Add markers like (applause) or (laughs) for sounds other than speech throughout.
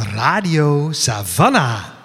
Radio Savannah.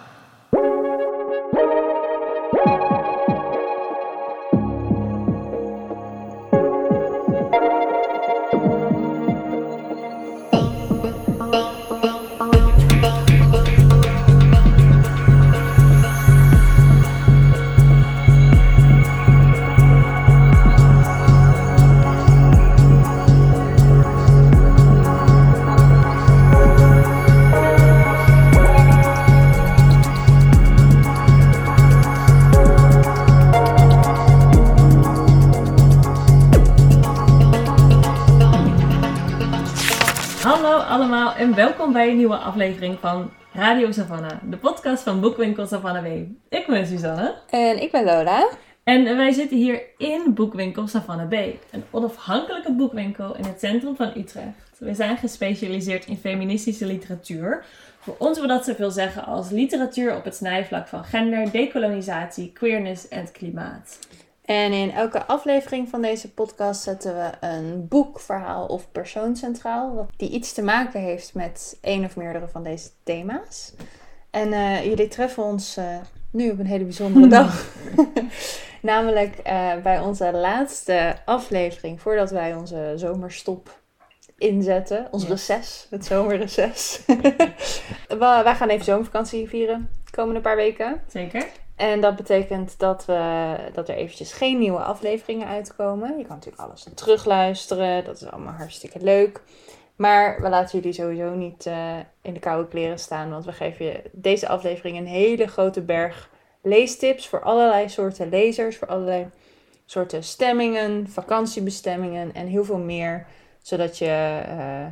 Bij een nieuwe aflevering van Radio Savannah, de podcast van Boekwinkel Savannah W. Ik ben Suzanne En ik ben Lola. en wij zitten hier in Boekwinkel Savannah B, een onafhankelijke boekwinkel in het centrum van Utrecht. We zijn gespecialiseerd in feministische literatuur. Voor ons wil dat zoveel zeggen als literatuur op het snijvlak van gender, decolonisatie, queerness en het klimaat. En in elke aflevering van deze podcast zetten we een boek, verhaal of persoon centraal. Wat die iets te maken heeft met één of meerdere van deze thema's. En eh, jullie treffen ons eh, nu op een hele bijzondere (laughs) dag. (laughs) Namelijk eh, bij onze laatste aflevering voordat wij onze zomerstop inzetten. Ons Ja. reces, het zomerreces. (laughs) Wij gaan even zomervakantie vieren de komende paar weken. Zeker? En dat betekent dat, we, dat er eventjes geen nieuwe afleveringen uitkomen. Je kan natuurlijk alles terugluisteren. Dat is allemaal hartstikke leuk. Maar we laten jullie sowieso niet eh, in de koude kleren staan. Want we geven je deze aflevering een hele grote berg leestips. Voor allerlei soorten lezers. Voor allerlei soorten stemmingen, vakantiebestemmingen en heel veel meer. Zodat je eh,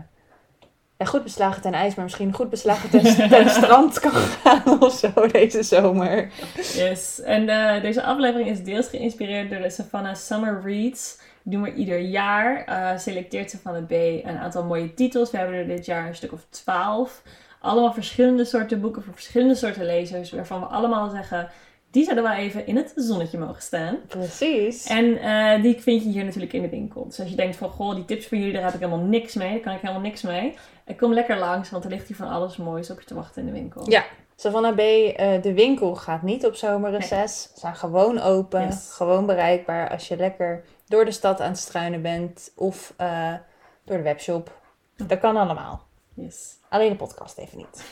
ja, goed beslagen ten ijs, maar misschien goed beslagen ten, ten strand kan gaan (laughs) of zo deze zomer. Yes, en eh, deze aflevering is deels geïnspireerd door de Savannah Summer Reads. Die doen we ieder jaar. eh selecteert Savannah B een aantal mooie titels. We hebben er dit jaar een stuk of twaalf. Allemaal verschillende soorten boeken voor verschillende soorten lezers. Waarvan we allemaal zeggen, die zouden wel even in het zonnetje mogen staan. Precies. En eh, die vind je hier natuurlijk in de winkel. Dus als je denkt van, goh, die tips voor jullie, daar heb ik helemaal niks mee. Daar kan ik helemaal niks mee. Ik kom lekker langs, want er ligt hier van alles moois op je te wachten in de winkel. Ja. Savannah B, eh, de winkel gaat niet op zomerreces. Ze zijn gewoon open, Yes. gewoon bereikbaar als je lekker door de stad aan het struinen bent of eh, door de webshop. Dat kan allemaal. Yes. Alleen de podcast even niet. (laughs)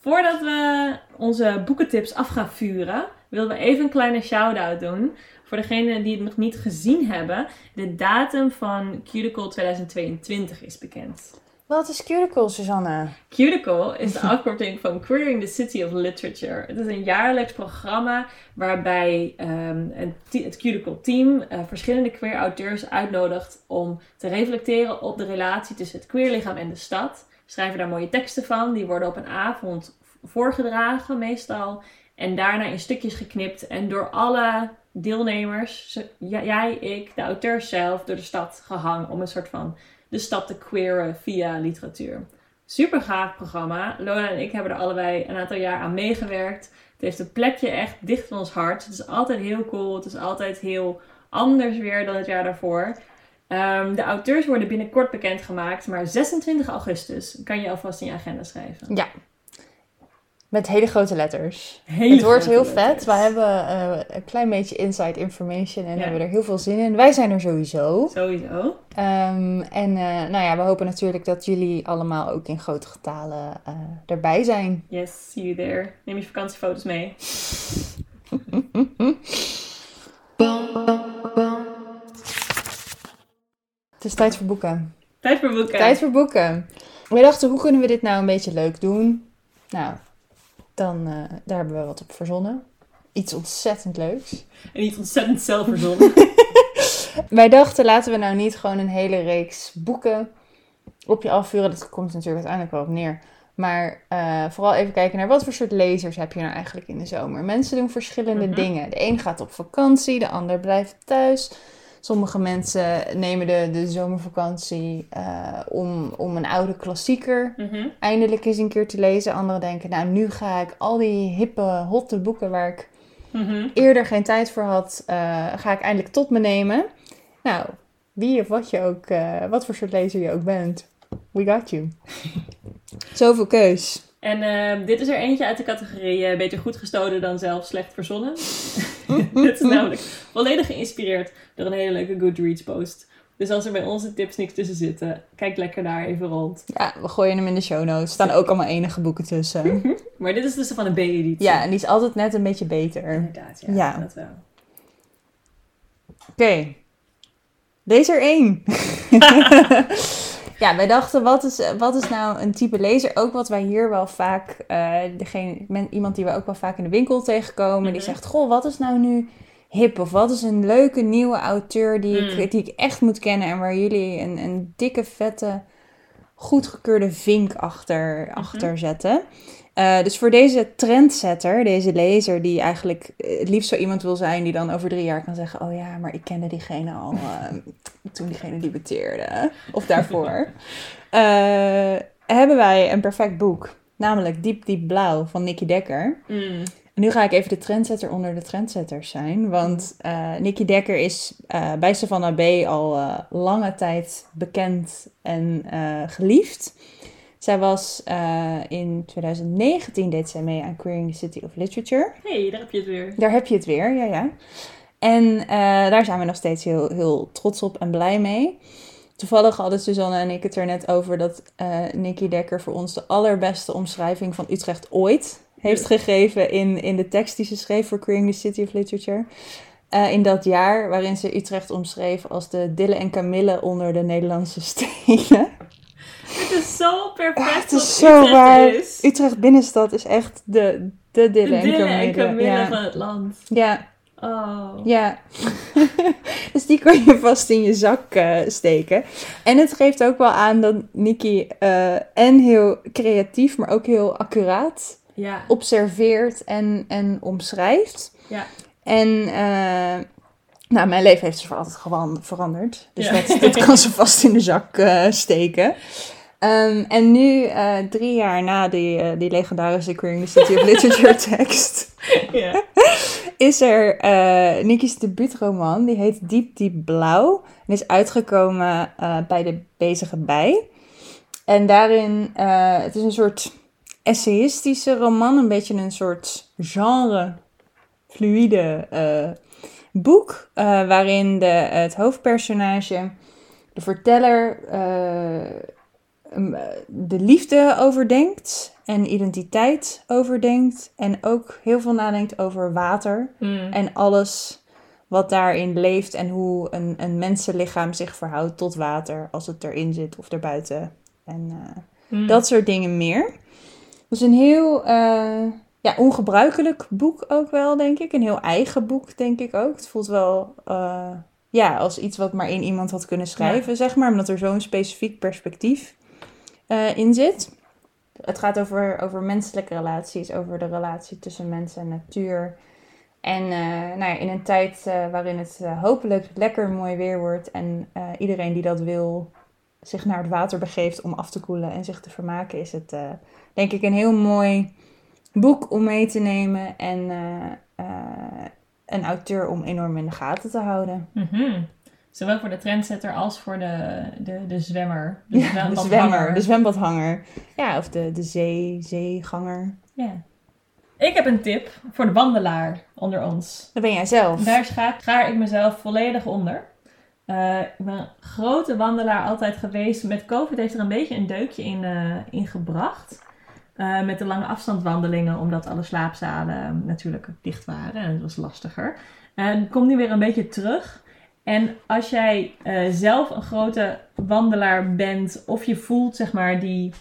Voordat we onze boekentips af gaan vuren, willen we even een kleine shout-out doen. Voor degenen die het nog niet gezien hebben, de datum van Cuticle 2022 is bekend. Wat is Cuticle, Susanne? Cuticle is de afkorting van Queering the City of Literature. Het is een jaarlijks programma waarbij ehm, het Cuticle team eh, verschillende queer auteurs uitnodigt om te reflecteren op de relatie tussen het queer lichaam en de stad. Schrijven daar mooie teksten van, die worden op een avond voorgedragen meestal. En daarna in stukjes geknipt en door alle deelnemers, jij, ik, de auteurs zelf, door de stad gehangen om een soort van de stad te queeren via literatuur. Super gaaf programma. Lola en ik hebben er allebei een aantal jaar aan meegewerkt. Het heeft een plekje echt dicht van ons hart. Het is altijd heel cool. Het is altijd heel anders weer dan het jaar daarvoor. Ehm, de auteurs worden binnenkort bekendgemaakt, maar 26 augustus kan je alvast in je agenda schrijven. Ja. Met hele grote letters. Hele het wordt heel vet. We hebben eh, een klein beetje inside information en Ja. hebben er heel veel zin in. Wij zijn er sowieso. Sowieso. Ehm, en eh, nou ja, we hopen natuurlijk dat jullie allemaal ook in grote getalen eh, erbij zijn. Yes, see you there. Neem je vakantiefoto's mee. Het is tijd voor boeken. Tijd voor boeken. Tijd voor boeken. We dachten, hoe kunnen we dit nou een beetje leuk doen? Nou, dan, eh, daar hebben we wat op verzonnen. Iets ontzettend leuks. En niet ontzettend zelfverzonnen. (laughs) Wij dachten, laten we nou niet gewoon een hele reeks boeken op je afvuren. Dat komt natuurlijk uiteindelijk wel op neer. Maar eh, vooral even kijken naar wat voor soort lezers heb je nou eigenlijk in de zomer. Mensen doen verschillende Mhm. dingen. De een gaat op vakantie, de ander blijft thuis. Sommige mensen nemen de, de zomervakantie eh, om, om een oude klassieker Mhm. eindelijk eens een keer te lezen. Anderen denken, nou nu ga ik al die hippe, hotte boeken waar ik Mhm. eerder geen tijd voor had, eh, ga ik eindelijk tot me nemen. Nou, Wie of wat je ook, eh, wat voor soort lezer je ook bent. We got you. (laughs) Zoveel keus. En dit is er eentje uit de categorie beter goed gestolen dan zelf slecht verzonnen. (laughs) dit is namelijk volledig geïnspireerd door een hele leuke Goodreads post. Dus als er bij onze tips niks tussen zitten, kijk lekker daar even rond. Ja, we gooien hem in de show notes. Er staan ook allemaal enige boeken tussen. (laughs) Maar dit is dus van een B-editie. Ja, en die is altijd net een beetje beter. inderdaad. Ja, Ja. dat wel. Oké. Lezer 1. (laughs) ja, wij dachten, wat is, wat is nou een type lezer? Ook wat wij hier wel vaak, eh, degene, men, iemand die we ook wel vaak in de winkel tegenkomen, die Mhm. zegt, goh, wat is nou nu hip? Of wat is een leuke nieuwe auteur die, Mm. ik, die ik echt moet kennen en waar jullie een, een dikke, vette, goedgekeurde vink achter, achter zetten? Eh, dus voor deze trendsetter, deze lezer die eigenlijk eh, het liefst zo iemand wil zijn die dan over drie jaar kan zeggen: Oh ja, maar ik kende diegene al (laughs) eh, toen diegene debuteerde. Of daarvoor. (laughs) hebben wij een perfect boek. Namelijk Diep Diep Blauw van Nicky Dekker. Mm. Nu ga ik even de trendsetter onder de trendsetters zijn. Want eh Nicky Dekker is eh, bij Savannah B al eh, lange tijd bekend en geliefd. Zij was in 2019 deed zij mee aan Queering the City of Literature. hey, daar heb je het weer. Daar heb je het weer, ja ja. En daar zijn we nog steeds heel, heel trots op en blij mee. Toevallig hadden Suzanne en ik het er net over dat Nicky Dekker voor ons de allerbeste omschrijving van Utrecht ooit heeft gegeven in, in de tekst die ze schreef voor Queering the City of Literature. Eh, in dat jaar waarin ze Utrecht omschreef als de Dille en Camille onder de Nederlandse (laughs) steden. Het is zo perfect. Ah, het is zo Utrecht waar. Is. Utrecht binnenstad is echt de, de De Dille, Dille en en Camille. Ja. van het land. ja, Oh. Ja, (laughs) dus die kan je vast in je zak eh, steken. En het geeft ook wel aan dat Nikki eh, en heel creatief, maar ook heel accuraat Ja. observeert en, en omschrijft. Ja. En eh, nou, mijn leven heeft ze voor altijd gewoon veranderd. Dus Ja. dat, dat (laughs) kan ze vast in de zak eh, steken. Ehm, en nu, eh, drie jaar na die, die legendarische Queering the City of (laughs) Literature tekst, (laughs) is er eh Nicky's debuutroman. Die heet Diep Diep Blauw. En is uitgekomen bij de Bezige Bij. En daarin, het is een soort essayistische roman. Een beetje een soort genre fluïde eh, boek. eh, waarin de, het hoofdpersonage, de verteller, eh, de liefde overdenkt. En identiteit overdenkt. En ook heel veel nadenkt over water. Mm. En alles wat daarin leeft en hoe een, een mensenlichaam zich verhoudt tot water als het erin zit of erbuiten. En eh, Mm. dat soort dingen meer. Dus een heel eh, ja, ongebruikelijk boek ook wel, denk ik. Een heel eigen boek, denk ik ook. Het voelt wel eh, ja, als iets wat maar één iemand had kunnen schrijven, zeg maar. Omdat er zo'n specifiek perspectief eh, in zit. Het gaat over, over menselijke relaties, over de relatie tussen mens en natuur. En nou ja, in een tijd waarin het hopelijk lekker mooi weer wordt en iedereen die dat wil zich naar het water begeeft om af te koelen en zich te vermaken, is het eh, denk ik een heel mooi boek om mee te nemen en eh, eh, een auteur om enorm in de gaten te houden. Mhm. Zowel voor de trendsetter als voor de, de, de zwemmer. De, Ja, de zwembadhanger. zwemmer, de zwembadhanger. Ja, of de, de zee, zeeganger. Ja. Ik heb een tip voor de wandelaar onder ons. Dat ben jij zelf. Daar schaar, schaar ik mezelf volledig onder. Eh, ik ben een grote wandelaar altijd geweest. Met COVID heeft er een beetje een deukje in, eh, in gebracht. Eh, met de lange afstandwandelingen, omdat alle slaapzalen natuurlijk dicht waren. En het was lastiger. En komt nu weer een beetje terug. En als jij zelf een grote wandelaar bent, of je voelt zeg maar die,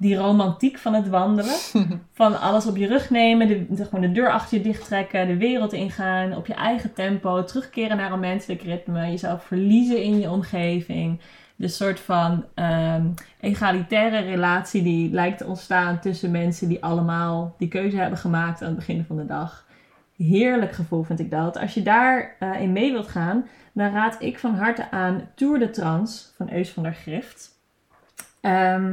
die romantiek van het wandelen. (laughs) van alles op je rug nemen, de, de- gewoon de deur achter je dicht trekken, de wereld ingaan, op je eigen tempo, terugkeren naar een menselijk ritme, jezelf verliezen in je omgeving. De soort van ehm, egalitaire relatie die lijkt te ontstaan tussen mensen die allemaal die keuze hebben gemaakt aan het begin van de dag. Heerlijk gevoel vind ik dat. Als je daar eh, in mee wilt gaan, dan raad ik van harte aan Tour de Trans van Eus van der Grift. Ehm,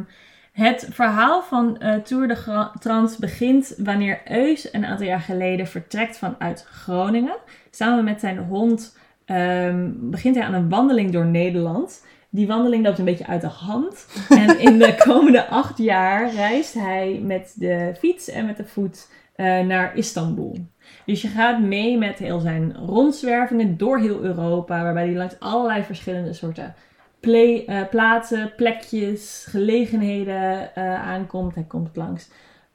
het verhaal van eh, Tour de Trans begint wanneer Eus een aantal jaar geleden vertrekt vanuit Groningen. Samen met zijn hond ehm, begint hij aan een wandeling door Nederland. Die wandeling loopt een beetje uit de hand. (laughs) En in de komende acht jaar reist hij met de fiets en met de voet eh, naar Istanbul. Dus je gaat mee met heel zijn rondzwervingen door heel Europa, waarbij hij langs allerlei verschillende soorten play, eh, plaatsen, plekjes, gelegenheden eh, aankomt. Hij komt langs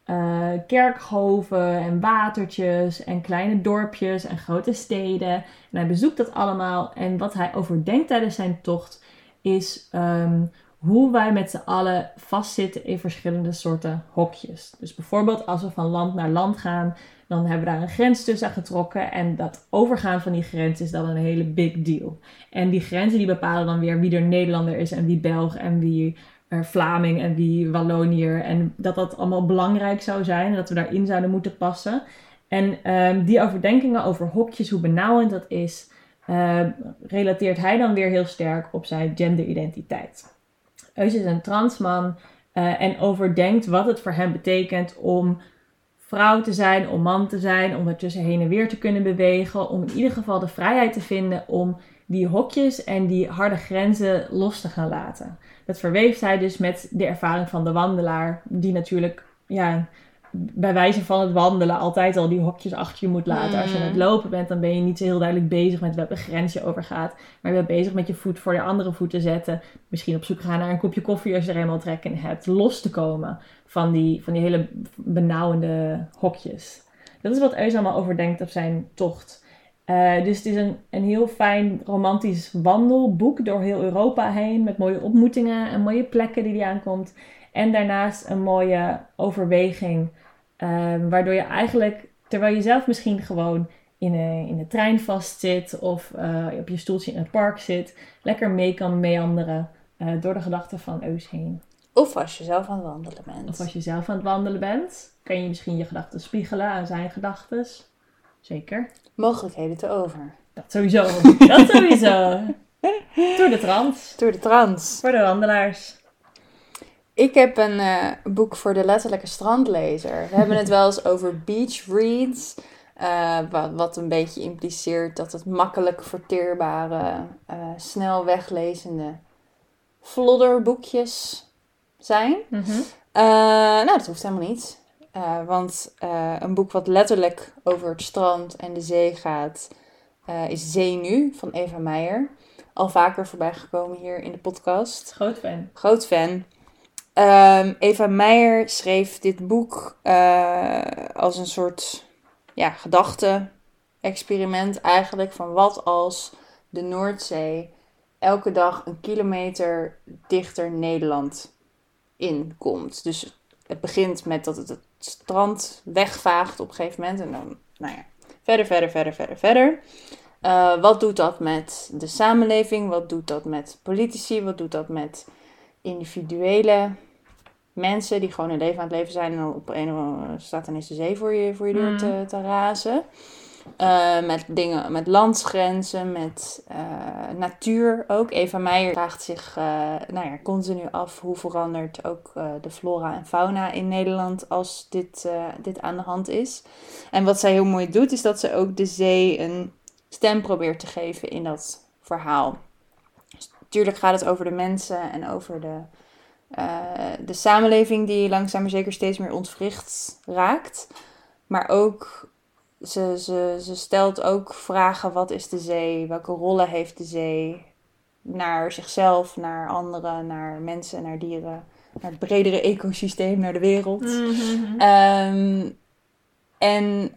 eh, kerkhoven en watertjes en kleine dorpjes en grote steden. En hij bezoekt dat allemaal. En wat hij overdenkt tijdens zijn tocht is ehm, hoe wij met z'n allen vastzitten in verschillende soorten hokjes. Dus bijvoorbeeld als we van land naar land gaan, dan hebben we daar een grens tussen getrokken. En dat overgaan van die grens is dan een hele big deal. En die grenzen die bepalen dan weer wie er Nederlander is en wie Belg en wie er Vlaming en wie Walloniër. En dat dat allemaal belangrijk zou zijn en dat we daarin zouden moeten passen. En ehm, die overdenkingen over hokjes, hoe benauwend dat is, uh, relateert hij dan weer heel sterk op zijn genderidentiteit. Eus is een transman uh, en overdenkt wat het voor hem betekent om vrouw te zijn, om man te zijn, om ertussen heen en weer te kunnen bewegen, om in ieder geval de vrijheid te vinden om die hokjes en die harde grenzen los te gaan laten. Dat verweeft hij dus met de ervaring van de wandelaar, die natuurlijk ja, bij wijze van het wandelen altijd al die hokjes achter je moet laten. Als je aan het lopen bent, dan ben je niet zo heel duidelijk bezig met welke grens je overgaat. Maar je bent bezig met je voet voor je andere voet te zetten. Misschien op zoek gaan naar een kopje koffie als je er helemaal trek in hebt. Los te komen van die, van die hele benauwende hokjes. Dat is wat Eus allemaal overdenkt op zijn tocht. Uh, dus het is een, een heel fijn romantisch wandelboek door heel Europa heen. Met mooie ontmoetingen en mooie plekken die hij aankomt. En daarnaast een mooie overweging. Uh, waardoor je eigenlijk, terwijl je zelf misschien gewoon in, een, in de trein vastzit of uh, op je stoeltje in het park zit, lekker mee kan meanderen door de gedachten van Eus heen. Of als je zelf aan het wandelen bent. Of als je zelf aan het wandelen bent, kan je misschien je gedachten spiegelen aan zijn gedachten. Zeker. Mogelijkheden te over. Dat sowieso. Dat sowieso. (laughs) Door de trans. Door de trans. Voor de wandelaars. Ik heb een uh, boek voor de letterlijke strandlezer. We hebben het wel eens (laughs) over beach reads. Uh, wat, wat, een beetje impliceert dat het makkelijk verteerbare, uh, snel weglezende flodderboekjes zijn. Mm -hmm. nou, dat hoeft helemaal niet. Want een boek wat letterlijk over het strand en de zee gaat, is Zee Nu van Eva Meijer. Al vaker voorbij gekomen hier in de podcast. Groot fan. Groot fan. Um, Eva Meijer schreef dit boek als een soort ja, gedachte-experiment eigenlijk. Van wat als de Noordzee elke dag een kilometer dichter Nederland inkomt. Dus het begint met dat het het strand wegvaagt op een gegeven moment. En dan, nou ja, verder, verder, verder, verder, verder. Uh, wat doet dat met de samenleving? Wat doet dat met politici? Wat doet dat met individuele mensen die gewoon hun leven aan het leven zijn en dan op een of andere staat ineens de zee voor je, voor je deur Mm. te, te razen. Uh, met dingen, met landsgrenzen, met uh, natuur ook. Eva Meijer vraagt zich uh, nou ja, continu af hoe verandert ook de flora en fauna in Nederland als dit, dit aan de hand is. En wat zij heel mooi doet, is dat ze ook de zee een stem probeert te geven in dat verhaal. Natuurlijk gaat het over de mensen en over de, de samenleving die langzaam maar zeker steeds meer ontwricht raakt. Maar ook ze, ze, ze stelt ook vragen: wat is de zee? Welke rollen heeft de zee? Naar zichzelf, naar anderen, naar mensen, naar dieren, naar het bredere (laughs) ecosysteem, naar de wereld. Mm -hmm. um, en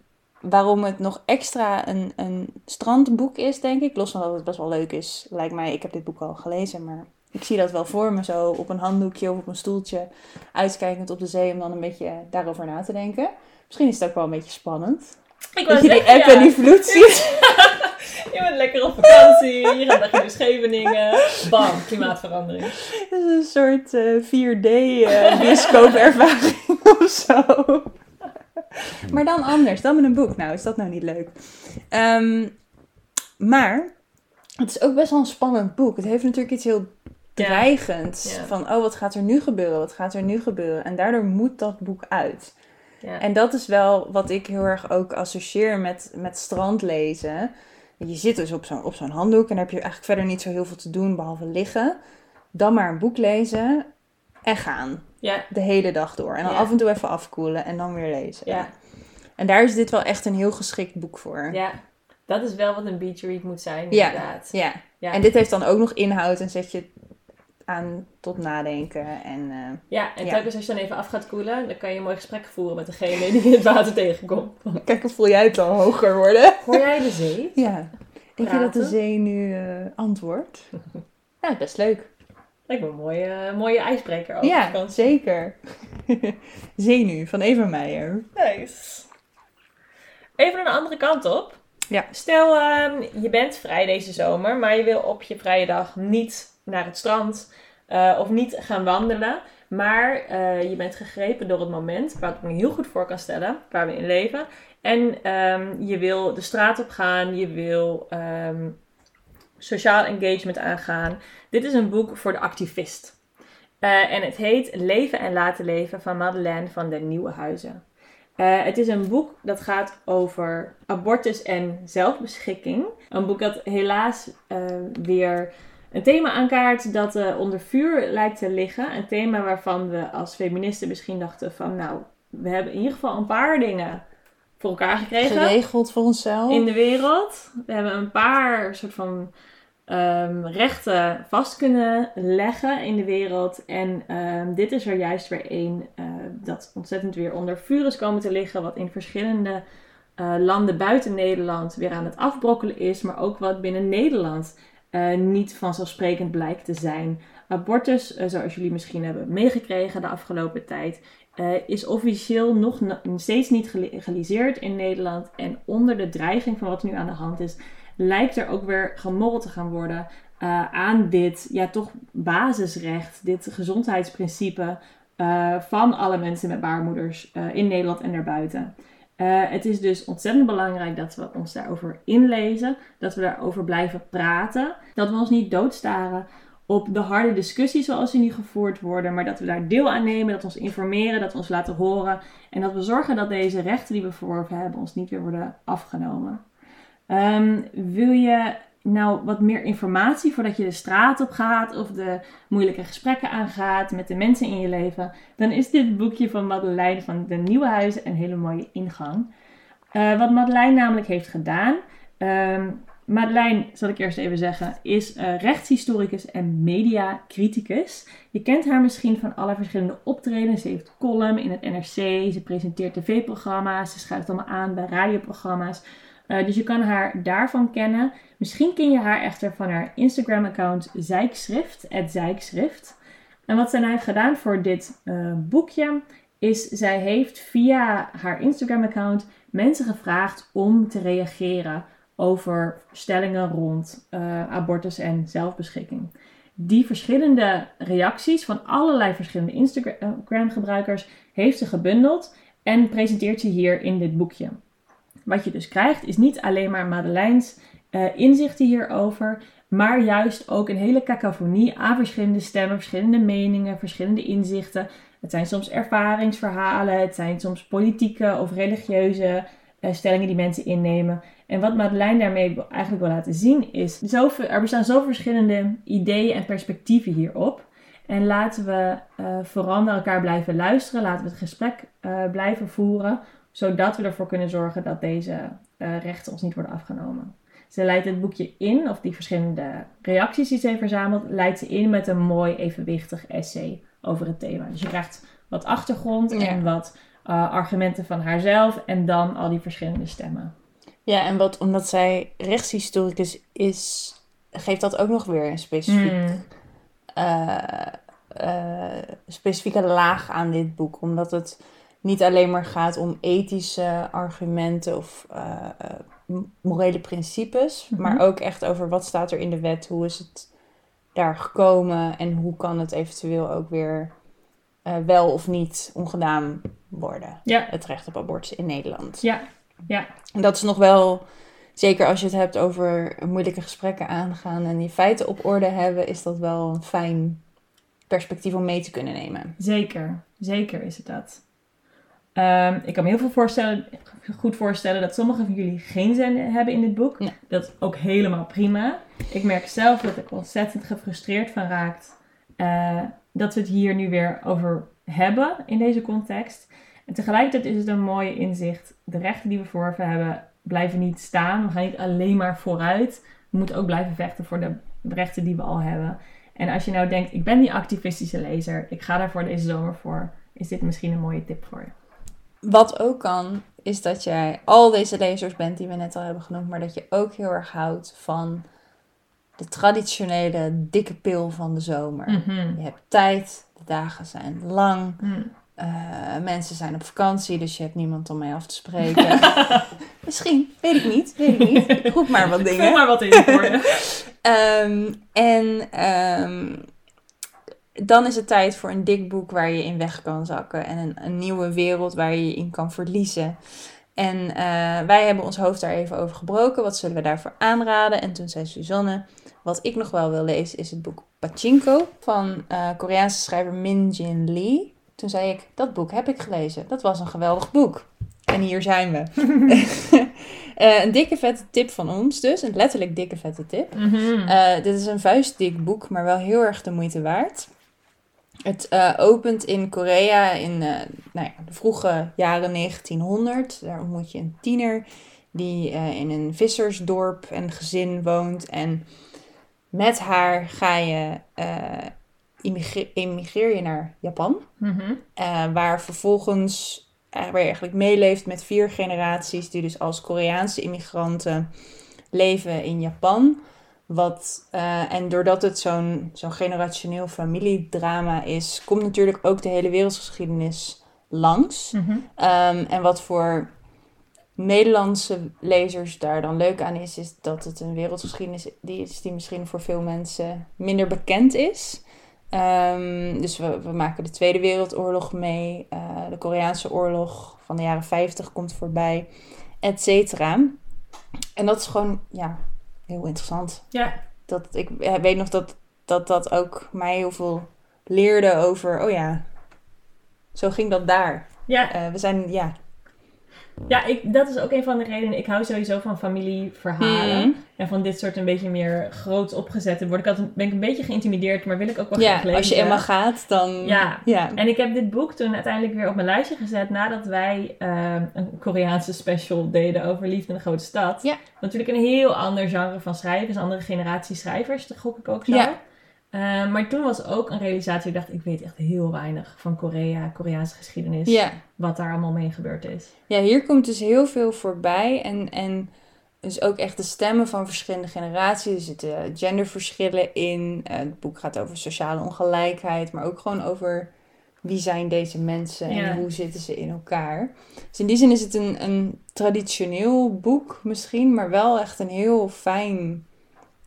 waarom het nog extra een, een strandboek is, denk ik, los van dat het best wel leuk is, lijkt mij. Ik heb dit boek al gelezen, maar ik zie dat wel voor me zo op een handdoekje of op een stoeltje, uitkijkend op de zee, om dan een beetje daarover na te denken. Misschien is het ook wel een beetje spannend. Ik dat je die app en die vloed (laughs) ziet. je bent lekker op vakantie, je gaat naar Scheveningen. Bam, klimaatverandering. Het is een soort uh, 4D uh, bioscoopervaring (laughs) of zo. (laughs) maar dan anders, dan met een boek. Nou, is dat nou niet leuk? Um, maar het is ook best wel een spannend boek. Het heeft natuurlijk iets heel dreigends. Ja. Ja. Van, oh, wat gaat er nu gebeuren? Wat gaat er nu gebeuren? En daardoor moet dat boek uit. Ja. En dat is wel wat ik heel erg ook associeer met, met strandlezen. je zit dus op zo'n op zo'n handdoek en dan heb je eigenlijk verder niet zo heel veel te doen behalve liggen. Dan maar een boek lezen en gaan. Ja, De hele dag door. En dan Ja. af en toe even afkoelen en dan weer lezen. ja, En daar is dit wel echt een heel geschikt boek voor. ja. Dat is wel wat een beach read moet zijn, Ja. inderdaad. Ja. Ja. En dit heeft dan ook nog inhoud en zet je aan tot nadenken. En eh, Ja, en telkens als je dan even af gaat koelen, dan kan je een mooi gesprek voeren met degene die in het water tegenkomt. (laughs) kijk, hoe voel jij het al hoger worden? Hoor jij de zee? Ja. Denk je dat de zee nu eh, antwoordt? (laughs) Ja, best leuk. Lijkt me een mooie, mooie ijsbreker ook. ja, vakantie. zeker. (laughs) Zeenu van Eva Meijer. Nice. Even aan de andere kant op. Ja. Stel, ehm, je bent vrij deze zomer, maar je wil op je vrije dag niet naar het strand eh, of niet gaan wandelen. Maar eh, je bent gegrepen door het moment, waar ik me heel goed voor kan stellen, waar we in leven. En ehm, je wil de straat op gaan, je wil ehm, sociaal engagement aangaan. Dit is een boek voor de activist. Eh, en het heet Leven en Laten Leven van Madeleine van den Nieuwenhuizen. Eh, het is een boek dat gaat over abortus en zelfbeschikking. Een boek dat helaas eh, weer een thema aankaart dat onder vuur lijkt te liggen. Een thema waarvan we als feministen misschien dachten van... nou, we hebben in ieder geval een paar dingen voor elkaar gekregen Geregeld voor onszelf. in de wereld. We hebben een paar soort van ehm, rechten vast kunnen leggen in de wereld. En ehm, dit is er juist weer één eh, dat ontzettend weer onder vuur is komen te liggen. Wat in verschillende eh, landen buiten Nederland weer aan het afbrokkelen is. Maar ook wat binnen Nederland eh, niet vanzelfsprekend blijkt te zijn. Abortus, zoals jullie misschien hebben meegekregen de afgelopen tijd, is officieel nog steeds niet gelegaliseerd in Nederland. En onder de dreiging van wat nu aan de hand is, lijkt er ook weer gemorreld te gaan worden eh, aan dit, ja, toch basisrecht, dit gezondheidsprincipe eh, van alle mensen met baarmoeders eh, in Nederland en daarbuiten. Het is dus ontzettend belangrijk dat we ons daarover inlezen, dat we daarover blijven praten, dat we ons niet doodstaren op de harde discussies zoals die nu gevoerd worden, maar dat we daar deel aan nemen, dat we ons informeren, dat we ons laten horen en dat we zorgen dat deze rechten die we verworven hebben ons niet weer worden afgenomen. Ehm, wil je nou wat meer informatie voordat je de straat op gaat of de moeilijke gesprekken aangaat met de mensen in je leven, dan is dit boekje van Madeleine van de Nieuwe Huizen een hele mooie ingang. Eh, wat Madeleine namelijk heeft gedaan. ehm, Madeleine, zal ik eerst even zeggen, is eh, rechtshistoricus en mediacriticus. Je kent haar misschien van alle verschillende optredens. Ze heeft column in het NRC, ze presenteert tv-programma's, ze schuift allemaal aan bij radioprogramma's. Eh, dus je kan haar daarvan kennen. Misschien ken je haar echter van haar Instagram-account Zijkschrift, Zijkschrift. En wat zij nou heeft gedaan voor dit eh, boekje, is zij heeft via haar Instagram-account mensen gevraagd om te reageren over stellingen rond eh, abortus en zelfbeschikking. Die verschillende reacties van allerlei verschillende Instagram-gebruikers heeft ze gebundeld en presenteert ze hier in dit boekje. Wat je dus krijgt is niet alleen maar Madeleine's eh, inzichten hierover, maar juist ook een hele cacophonie aan verschillende stemmen, verschillende meningen, verschillende inzichten. Het zijn soms ervaringsverhalen, het zijn soms politieke of religieuze eh, stellingen die mensen innemen. En wat Madeleine daarmee eigenlijk wil laten zien is, er bestaan zoveel verschillende ideeën en perspectieven hierop. En laten we eh, vooral naar elkaar blijven luisteren, laten we het gesprek blijven voeren, zodat we ervoor kunnen zorgen dat deze eh, rechten ons niet worden afgenomen. Ze leidt het boekje in, of die verschillende reacties die ze heeft verzameld, leidt ze in met een mooi evenwichtig essay over het thema. Dus je krijgt wat achtergrond Ja. en wat eh, argumenten van haarzelf en dan al die verschillende stemmen. Ja, en wat, omdat zij rechtshistoricus is, geeft dat ook nog weer een specifiek, Hmm. eh, specifieke laag aan dit boek. Omdat het niet alleen maar gaat om ethische argumenten of eh, eh, morele principes, Mhm. maar ook echt over wat staat er in de wet, hoe is het daar gekomen en hoe kan het eventueel ook weer eh, wel of niet ongedaan worden. Ja. Het recht op abortus in Nederland. Ja, ja. En dat is nog wel, zeker als je het hebt over moeilijke gesprekken aangaan en die feiten op orde hebben, is dat wel een fijn perspectief om mee te kunnen nemen. Zeker, zeker is het dat. Ehm, ik kan me heel veel voorstellen, goed voorstellen dat sommigen van jullie geen zin hebben in dit boek. Dat is ook helemaal prima. Ik merk zelf dat ik ontzettend gefrustreerd van raakt eh, dat we het hier nu weer over hebben in deze context. En tegelijkertijd is het een mooie inzicht. De rechten die we verworven hebben blijven niet staan. We gaan niet alleen maar vooruit. We moeten ook blijven vechten voor de rechten die we al hebben. En als je nou denkt, ik ben die activistische lezer, ik ga daar voor deze zomer voor, is dit misschien een mooie tip voor je. Wat ook kan, is dat jij al deze lezers bent die we net al hebben genoemd, maar dat je ook heel erg houdt van de traditionele dikke pil van de zomer. Je hebt tijd, de dagen zijn lang, Hmm. eh, mensen zijn op vakantie, dus je hebt niemand om mee af te spreken. (laughs) Misschien, weet ik niet, weet ik niet. Ik roep maar wat dingen. maar wat in voor. (laughs) Ehm, en ehm, dan is het tijd voor een dik boek waar je in weg kan zakken. En een, een nieuwe wereld waar je je in kan verliezen. En eh, wij hebben ons hoofd daar even over gebroken. Wat zullen we daarvoor aanraden? En toen zei Suzanne, wat ik nog wel wil lezen is het boek Pachinko van eh, Koreaanse schrijver Min Jin Lee. Toen zei ik, dat boek heb ik gelezen. Dat was een geweldig boek. En hier zijn we. (laughs) Eh, een dikke vette tip van ons dus. Een letterlijk dikke vette tip. Mhm. Dit is een vuistdik boek, maar wel heel erg de moeite waard. Het eh, opent in Korea in eh, nou ja, de vroege jaren 1900. Daar ontmoet je een tiener die eh, in een vissersdorp en gezin woont. En met haar ga je, immigre- emigreer je naar Japan. Mhm. Waar vervolgens waar je eigenlijk meeleeft met vier generaties die dus als Koreaanse immigranten leven in Japan. Wat, eh, en doordat het zo'n zo'n generationeel familiedrama is, komt natuurlijk ook de hele wereldgeschiedenis langs. Mhm. Ehm, en wat voor Nederlandse lezers daar dan leuk aan is, is dat het een wereldgeschiedenis die is die misschien voor veel mensen minder bekend is. Ehm, dus we, we maken de Tweede Wereldoorlog mee, eh, de Koreaanse oorlog van de jaren 50 komt voorbij, et cetera. En dat is gewoon, ja, heel interessant. Ja, Dat, ik weet nog dat, dat dat ook mij heel veel leerde over, oh ja, zo ging dat daar. ja, Eh, we zijn, ja, ja ik, dat is ook een van de redenen. Ik hou sowieso van familieverhalen. Hmm. En van dit soort een beetje meer groot opgezette. Word ik altijd, ben ik een beetje geïntimideerd, maar wil ik ook wel graag Ja, lezen. als je eenmaal gaat, dan... Ja. ja. En ik heb dit boek toen uiteindelijk weer op mijn lijstje gezet nadat wij eh, een Koreaanse special deden over Liefde in de Grote Stad. Ja. Natuurlijk een heel ander genre van schrijvers, een andere generatie schrijvers, dat gok ik ook zo. Ja. Eh, maar toen was ook een realisatie, ik dacht, ik weet echt heel weinig van Korea, Koreaanse geschiedenis, Ja. wat daar allemaal mee gebeurd is. ja, hier komt dus heel veel voorbij. En, en dus ook echt de stemmen van verschillende generaties. Er zitten genderverschillen in. Eh, het boek gaat over sociale ongelijkheid. Maar ook gewoon over wie zijn deze mensen en Ja. hoe zitten ze in elkaar. Dus in die zin is het een, een traditioneel boek misschien. Maar wel echt een heel fijn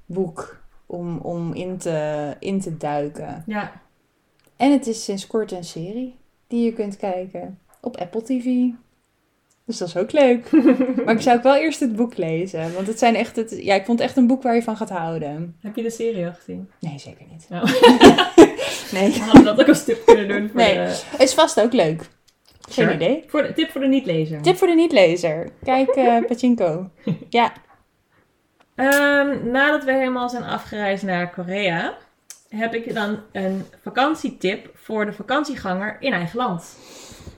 boek om, om in, te, in te duiken. Ja, En het is sinds kort een serie die je kunt kijken op Apple TV. Dus dat is ook leuk. (laughs) maar ik zou ook wel eerst het boek lezen. Want het zijn echt het, ja, ik vond het echt een boek waar je van gaat houden. heb je de serie al gezien? Nee, zeker niet. Ja. (laughs) Nee. We hadden dat ook als tip kunnen doen. Voor Nee. de, Is vast ook leuk. Geen Sure. idee. voor de, tip voor de niet-lezer. Tip voor de niet-lezer. Kijk eh (laughs) Pachinko. Ja. Ehm, nadat we helemaal zijn afgereisd naar Korea, heb ik dan een vakantietip voor de vakantieganger in eigen land.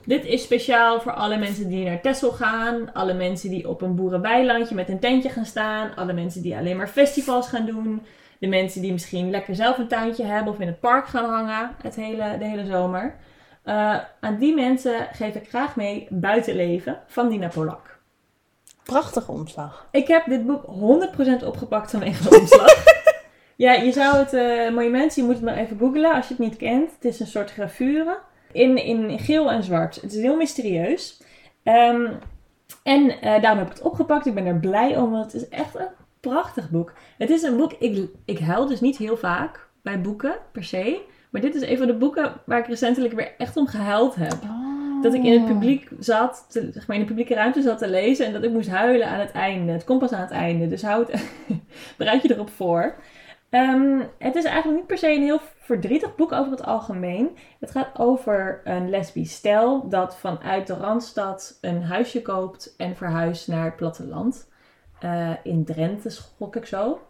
Dit is speciaal voor alle mensen die naar Texel gaan, alle mensen die op een boerenweilandje met een tentje gaan staan, alle mensen die alleen maar festivals gaan doen, de mensen die misschien lekker zelf een tuintje hebben of in het park gaan hangen het hele, de hele zomer. Eh, aan die mensen geef ik graag mee Buitenleven van Dina Polak. Prachtige omslag. Ik heb dit boek 100% opgepakt vanwege de omslag. (laughs) ja, je zou het eh monument, je moet het maar even googlen als je het niet kent. Het is een soort gravure in, in geel en zwart. Het is heel mysterieus. Ehm, en eh, daarom heb ik het opgepakt. Ik ben er blij om, want het is echt een prachtig boek. Het is een boek, ik, ik huil dus niet heel vaak bij boeken per se. Maar dit is een van de boeken waar ik recentelijk weer echt om gehuild heb. Dat ik in het publiek zat, te- zeg maar in de publieke ruimte zat te lezen en dat ik moest huilen aan het einde. Het komt pas aan het einde, dus houd, (laughs) bereid je erop voor. Ehm, het is eigenlijk niet per se een heel verdrietig boek over het algemeen. Het gaat over een lesbisch stel dat vanuit de Randstad een huisje koopt en verhuist naar het platteland. Eh, in Drenthe, schok ik zo.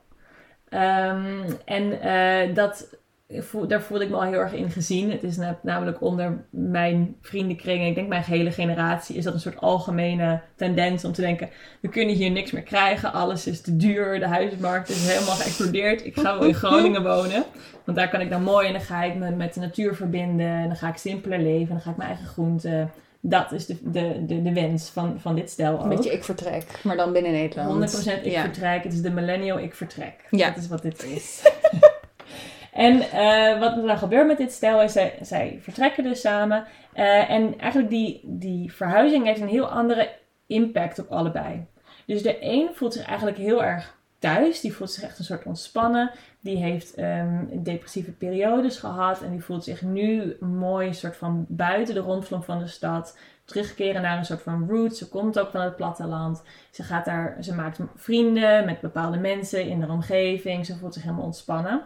Ehm, en eh, dat, voel- daar voelde ik me al heel erg in gezien. Het is na- namelijk onder mijn vriendenkring, en ik denk mijn hele generatie, is dat een soort algemene tendens om te denken: we kunnen hier niks meer krijgen, alles is te duur, de huizenmarkt is helemaal geëxplodeerd. Ik ga wel in (laughs) Groningen wonen, want daar kan ik dan mooi en dan ga ik me met de natuur verbinden, en dan ga ik simpeler leven, en dan ga ik mijn eigen groenten. Dat is de, de, de, de wens van, van dit stel ook. Een beetje ik vertrek, maar dan binnen Nederland. 100% ik ja. vertrek. Het is de millennial ik vertrek. Ja. Dat is wat dit is. (laughs) en eh, wat er dan gebeurt met dit stel is, zij, zij vertrekken dus samen. Eh, en eigenlijk die, die verhuizing heeft een heel andere impact op allebei. Dus de een voelt zich eigenlijk heel erg thuis. Die voelt zich echt een soort ontspannen. Die heeft ehm, depressieve periodes gehad. En die voelt zich nu mooi een soort van buiten de rondvlom van de stad. Terugkeren naar een soort van roots. Ze komt ook van het platteland. Ze, gaat daar, ze maakt vrienden met bepaalde mensen in de omgeving. Ze voelt zich helemaal ontspannen.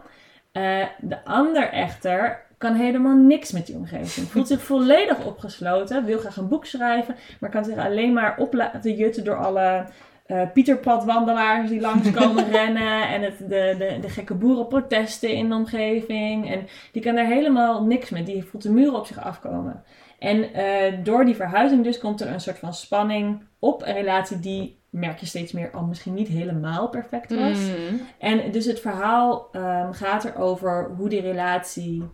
Eh, de ander echter kan helemaal niks met die omgeving. Voelt zich volledig opgesloten. Wil graag een boek schrijven. Maar kan zich alleen maar op laten jutten door alle eh Pieterpadwandelaars die langskomen (laughs) rennen. En het, de, de, de gekke boerenprotesten in de omgeving. En die kan daar helemaal niks mee. Die voelt de muren op zich afkomen. En eh, door die verhuizing dus komt er een soort van spanning op. Een relatie die, merk je steeds meer, al misschien niet helemaal perfect was. Mm. En dus het verhaal ehm, gaat erover hoe die relatie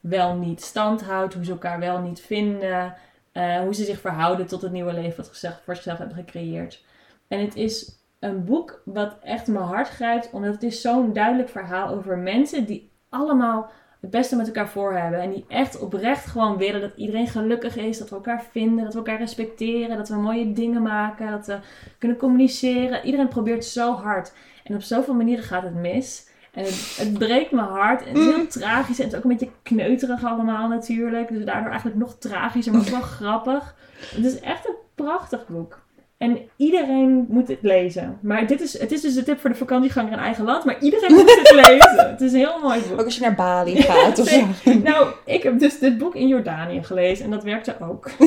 wel niet stand houdt. Hoe ze elkaar wel niet vinden. eh, hoe ze zich verhouden tot het nieuwe leven wat ze voor zichzelf hebben gecreëerd. En het is een boek wat echt mijn hart grijpt. Omdat het is zo'n duidelijk verhaal over mensen die allemaal het beste met elkaar voor hebben. En die echt oprecht gewoon willen dat iedereen gelukkig is. Dat we elkaar vinden, dat we elkaar respecteren. Dat we mooie dingen maken, dat we kunnen communiceren. Iedereen probeert zo hard. En op zoveel manieren gaat het mis. En het, het breekt mijn hart. En het is heel tragisch. En het is ook een beetje kneuterig allemaal natuurlijk. Dus daardoor eigenlijk nog tragischer, maar ook wel grappig. Het is echt een prachtig boek. En iedereen moet het lezen. Maar dit is, het is dus de tip voor de vakantieganger in eigen land. Maar iedereen moet het (laughs) lezen. Het is een heel mooi boek. Ook als je naar Bali gaat of (laughs) zo. Nou, ik heb dus dit boek in Jordanië gelezen. En dat werkte ook. (laughs)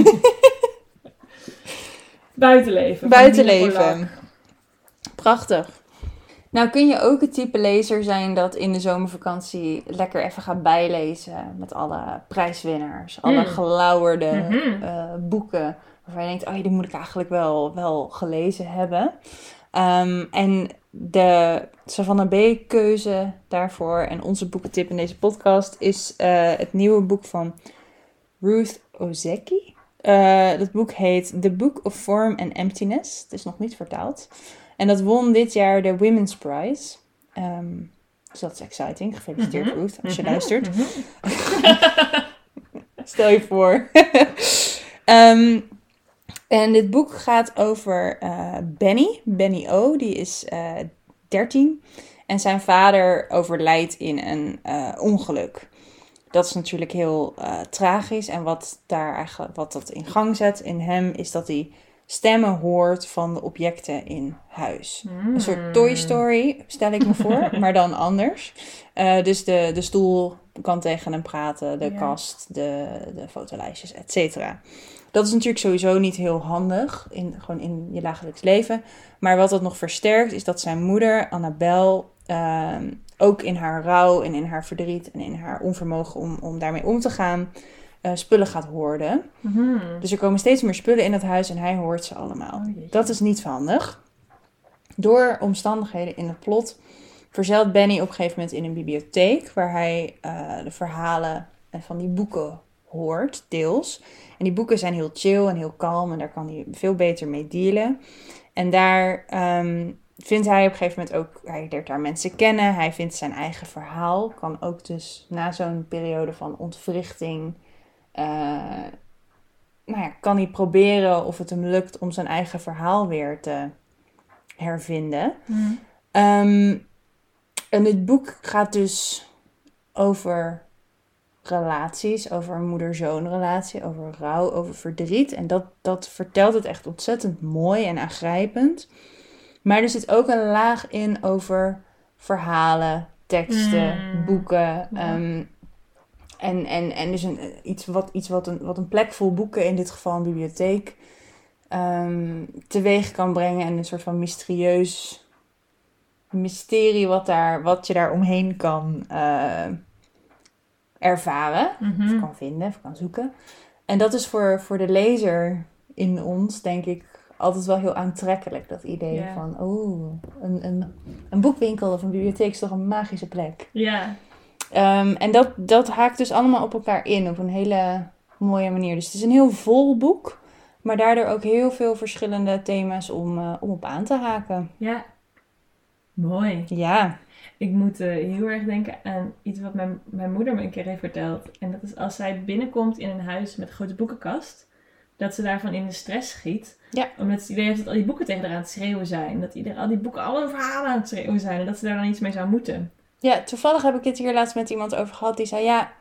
Buitenleven. Buitenleven. Prachtig. Nou kun je ook het type lezer zijn dat in de zomervakantie lekker even gaat bijlezen met alle prijswinnaars, alle Mm. gelauwerde Mhm. eh, boeken waarvan je denkt, oh die moet ik eigenlijk wel, wel gelezen hebben. Ehm, en de Savannah B keuze daarvoor en onze boekentip in deze podcast is eh, het nieuwe boek van Ruth Ozeki. Eh, dat boek heet The Book of Form and Emptiness. Het is nog niet vertaald. En dat won dit jaar de Women's Prize. Ehm, dus dat is exciting. Gefeliciteerd Mhm. Ruth, als je Mhm, luistert. mhm. (laughs) Stel je voor. (laughs) Ehm, en dit boek gaat over eh, Benny. Benny O. Die is eh 13. En zijn vader overlijdt in een eh, ongeluk. Dat is natuurlijk heel tragisch. En wat, daar eigenlijk, wat dat in gang zet in hem is dat hij stemmen hoort van de objecten in huis. Een soort Toy Story, stel ik me voor, (laughs) maar dan anders. Eh, dus de, de stoel kan tegen hem praten, de Ja. kast, de, de fotolijstjes, et cetera. Dat is natuurlijk sowieso niet heel handig, in, gewoon in je dagelijks leven. Maar wat dat nog versterkt, is dat zijn moeder, Annabel, ehm, ook in haar rouw en in haar verdriet en in haar onvermogen om, om daarmee om te gaan, eh, spullen gaat hoorden. Mhm. Dus er komen steeds meer spullen in het huis en hij hoort ze allemaal. Oh. Dat is niet handig. Door omstandigheden in het plot verzeilt Benny op een gegeven moment in een bibliotheek waar hij eh, de verhalen eh, van die boeken hoort, deels. En die boeken zijn heel chill en heel kalm en daar kan hij veel beter mee dealen. En daar ehm, vindt hij op een gegeven moment ook, hij leert daar mensen kennen, hij vindt zijn eigen verhaal, kan ook dus na zo'n periode van ontwrichting, eh, nou ja, kan hij proberen of het hem lukt om zijn eigen verhaal weer te hervinden. Ehm, en dit boek gaat dus over relaties, over een moeder-zoon relatie, over rouw, over verdriet. En dat, dat vertelt het echt ontzettend mooi en aangrijpend. Maar er zit ook een laag in over verhalen teksten, Mm. boeken. Ja. En, en, en dus een, iets, wat, iets wat, een, wat een plek vol boeken, in dit geval een bibliotheek, ehm, teweeg kan brengen. En een soort van mysterieus mysterie wat, daar, wat je daar omheen kan eh, ervaren. Mhm. Of kan vinden, of kan zoeken. En dat is voor, voor de lezer in ons, denk ik, altijd wel heel aantrekkelijk. Dat idee van, oh, een, een, een boekwinkel of een bibliotheek is toch een magische plek. Ja, Ehm, en dat, dat haakt dus allemaal op elkaar in op een hele mooie manier. Dus het is een heel vol boek, maar daardoor ook heel veel verschillende thema's om, eh, om op aan te haken. ja. Mooi. Ja, Ik moet eh, heel erg denken aan iets wat mijn, mijn moeder me een keer heeft verteld. En dat is als zij binnenkomt in een huis met een grote boekenkast, dat ze daarvan in de stress schiet. Ja. Omdat ze het idee heeft dat al die boeken tegen haar aan het schreeuwen zijn. Dat ieder, al die boeken alle verhalen aan het schreeuwen zijn. En dat ze daar dan iets mee zou moeten. Ja, toevallig heb ik het hier laatst met iemand over gehad. Die zei, ja,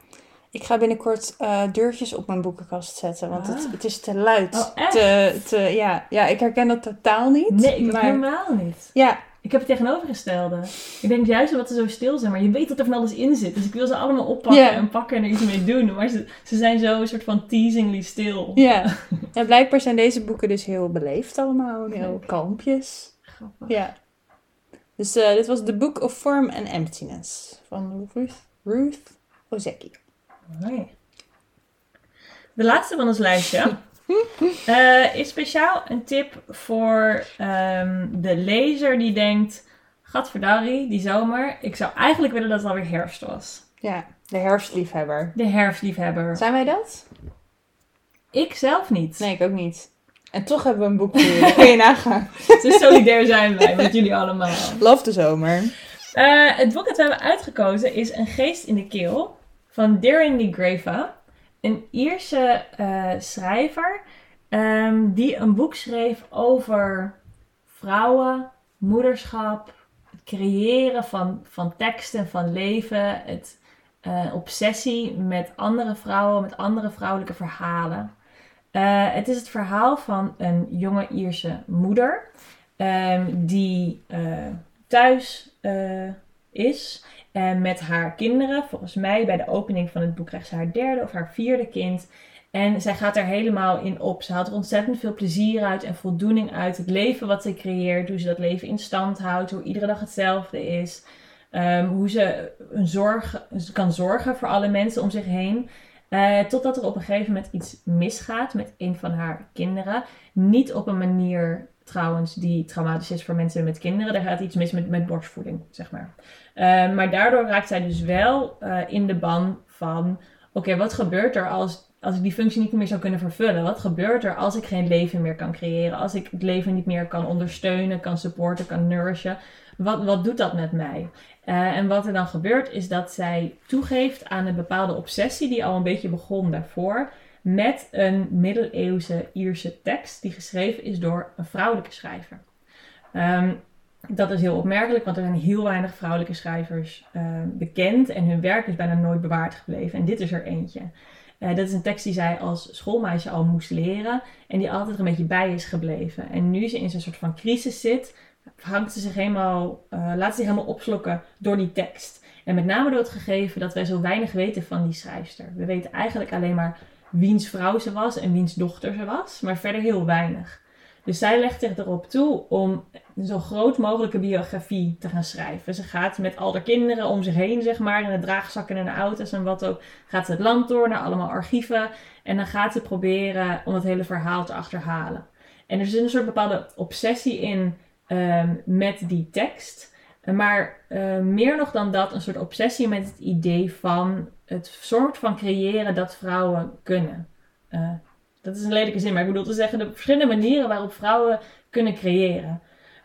ik ga binnenkort eh, deurtjes op mijn boekenkast zetten. Want het, Ah. het is te luid. Oh, echt? te, te, ja. ja, ik herken dat totaal niet. Nee, ik maar, helemaal niet. Ja, Ik heb het tegenovergestelde. Ik denk juist omdat ze zo stil zijn, maar je weet dat er van alles in zit. Dus ik wil ze allemaal oppakken en pakken en er iets mee doen. Maar ze, ze zijn zo een soort van teasingly stil. ja. ja, blijkbaar zijn deze boeken dus heel beleefd allemaal. Heel kalmpjes. Grappig. Ja. Dus eh, dit was The Book of Form and Emptiness van Ruth, Ruth Ozeki. Mooi. De laatste van ons lijstje (laughs) eh, is speciaal een tip voor ehm, de lezer die denkt... Gadverdarrie, die zomer. Ik zou eigenlijk willen dat het alweer herfst was. Ja, de herfstliefhebber. De herfstliefhebber. Zijn wij dat? Ik zelf niet. Nee, ik ook niet. En toch hebben we een boek voor jullie. Kun je nagaan. (laughs) Zo solidair zijn wij met jullie allemaal. Love de zomer. Eh, het boek dat we hebben uitgekozen is Een geest in de keel van Darren Grava. Een Ierse eh, schrijver ehm, die een boek schreef over vrouwen, moederschap, het creëren van, van teksten, van leven, het eh, obsessie met andere vrouwen, met andere vrouwelijke verhalen. Eh, het is het verhaal van een jonge Ierse moeder ehm, die eh, thuis eh, is en met haar kinderen. Volgens mij bij de opening van het boek krijgt ze haar derde of haar vierde kind. En zij gaat er helemaal in op. Ze haalt er ontzettend veel plezier uit en voldoening uit. Het leven wat ze creëert, hoe ze dat leven in stand houdt, hoe iedere dag hetzelfde is. Ehm, hoe ze een zorg, kan zorgen voor alle mensen om zich heen. Eh, totdat er op een gegeven moment iets misgaat met een van haar kinderen. Niet op een manier trouwens die traumatisch is voor mensen met kinderen. Daar gaat iets mis met, met borstvoeding, zeg maar. Eh, maar daardoor raakt zij dus wel eh, in de ban van... Oké, wat gebeurt er als, als ik die functie niet meer zou kunnen vervullen? Wat gebeurt er als ik geen leven meer kan creëren? Als ik het leven niet meer kan ondersteunen, kan supporten, kan nourishen? Wat, wat doet dat met mij? Eh, en wat er dan gebeurt is dat zij toegeeft aan een bepaalde obsessie die al een beetje begon daarvoor met een middeleeuwse Ierse tekst die geschreven is door een vrouwelijke schrijver. Ehm, dat is heel opmerkelijk, want er zijn heel weinig vrouwelijke schrijvers ehm, bekend en hun werk is bijna nooit bewaard gebleven. En dit is er eentje. Eh, dat is een tekst die zij als schoolmeisje al moest leren en die altijd een beetje bij is gebleven. En nu ze in zo'n soort van crisis zit, hangt ze zich helemaal, eh, laat ze zich helemaal opslokken door die tekst. En met name door het gegeven dat wij zo weinig weten van die schrijfster. We weten eigenlijk alleen maar wiens vrouw ze was en wiens dochter ze was, maar verder heel weinig. Dus zij legt zich erop toe om zo groot mogelijke biografie te gaan schrijven. Ze gaat met al haar kinderen om zich heen, zeg maar, in de draagzakken en de auto's en wat ook. Gaat ze het land door naar allemaal archieven. En dan gaat ze proberen om het hele verhaal te achterhalen. En er zit een soort bepaalde obsessie in ehm, met die tekst. Maar eh, meer nog dan dat, een soort obsessie met het idee van het soort van creëren dat vrouwen kunnen. Eh, dat is een lelijke zin, maar ik bedoel te zeggen de verschillende manieren waarop vrouwen kunnen creëren.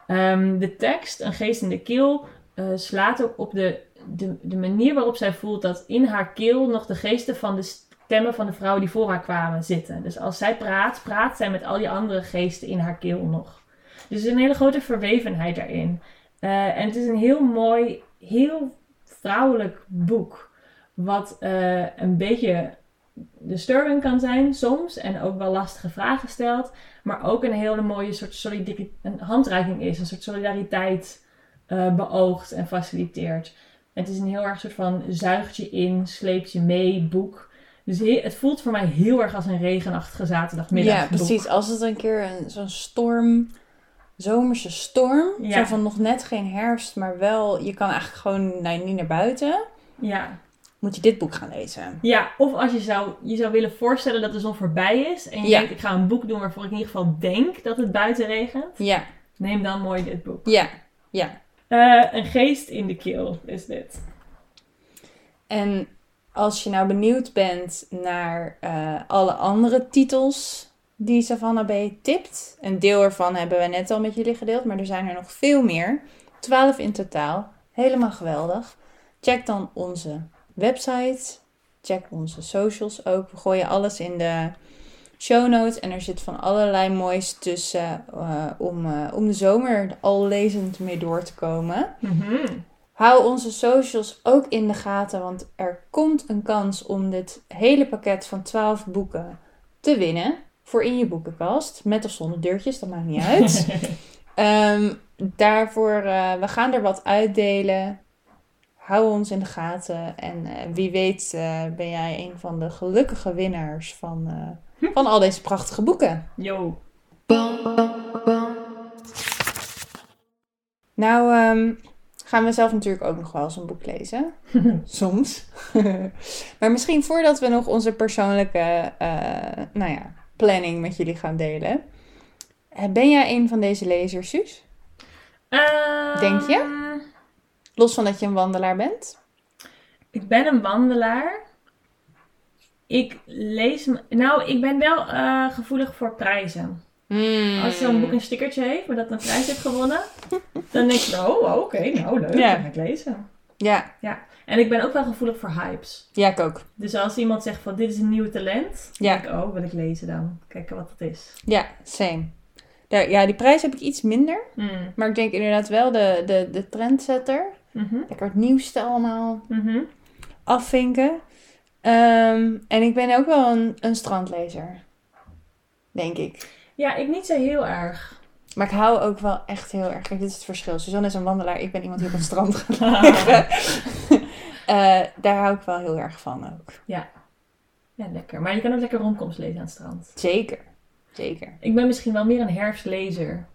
Ehm, de tekst, Een geest in de keel, eh, slaat ook op de, de, de manier waarop zij voelt dat in haar keel nog de geesten van de stemmen van de vrouwen die voor haar kwamen zitten. Dus als zij praat, praat zij met al die andere geesten in haar keel nog. Dus er is een hele grote verwevenheid daarin. Eh, en het is een heel mooi, heel vrouwelijk boek. Wat eh, een beetje disturbing kan zijn soms. En ook wel lastige vragen stelt. Maar ook een hele mooie soort solidari- een handreiking is. Een soort solidariteit eh, beoogt en faciliteert. Het is een heel erg soort van zuigt je in, sleept je mee boek. Dus he- het voelt voor mij heel erg als een regenachtige zaterdagmiddag. ja, precies. Als het een keer een, zo'n storm, zomerse storm, Ja. zo van nog net geen herfst, maar wel, je kan eigenlijk gewoon nou, niet naar buiten, Ja. moet je dit boek gaan lezen. ja, of als je zou, je zou willen voorstellen dat de zon voorbij is. En je Ja. denkt, ik ga een boek doen waarvoor ik in ieder geval denk dat het buiten regent. Ja, Neem dan mooi dit boek. ja, ja. Eh, een geest in de keel is dit. En als je nou benieuwd bent naar eh, alle andere titels die Savannah B tipt, een deel ervan hebben we net al met jullie gedeeld, maar er zijn er nog veel meer. 12 in totaal. Helemaal geweldig. Check dan onze website. Check onze socials ook. We gooien alles in de show notes. En er zit van allerlei moois tussen eh, om, eh, om de zomer al lezend mee door te komen. Mhm. Hou onze socials ook in de gaten, want er komt een kans om dit hele pakket van 12 boeken te winnen. Voor in je boekenkast. Met of zonder deurtjes, dat maakt niet uit. (laughs) Ehm, daarvoor, eh, we gaan er wat uitdelen. Hou ons in de gaten. En eh, wie weet eh, ben jij een van de gelukkige winnaars van, eh, van al deze prachtige boeken. Yo. Nou, ehm, gaan we zelf natuurlijk ook nog wel eens een boek lezen. (laughs) Soms. (laughs) maar misschien voordat we nog onze persoonlijke eh, nou ja, planning met jullie gaan delen. Eh, Ben jij een van deze lezers, Suus? Denk je? Ehm, Los van dat je een wandelaar bent? Ik ben een wandelaar. Ik lees... Nou, ik ben wel eh, gevoelig voor prijzen. Hmm. Als zo'n boek een stickertje heeft, maar dat een prijs heeft gewonnen, dan denk ik, oh, oké, nou leuk, Ja. dan ga ik lezen. Ja, En ik ben ook wel gevoelig voor hypes. ja, ik ook. Dus als iemand zegt van, dit is een nieuw talent, Ja. denk ik, oh, wil ik lezen dan. Kijken wat het is. Ja, same. Daar, ja, die prijs heb ik iets minder. Mm. Maar ik denk inderdaad wel de, de, de trendsetter. Mhm. Lekker het nieuwste allemaal Mhm. afvinken. Ehm, en ik ben ook wel een, een strandlezer. Denk ik. Ja, ik niet zo heel erg. Maar ik hou ook wel echt heel erg. Kijk, dit is het verschil. Suzanne is een wandelaar. Ik ben iemand die op het strand gaat liggen. (laughs) Eh, daar hou ik wel heel erg van ook. Ja, lekker. Maar je kan ook lekker romcoms lezen aan het strand. Zeker. Zeker. Ik ben misschien wel meer een herfstlezer.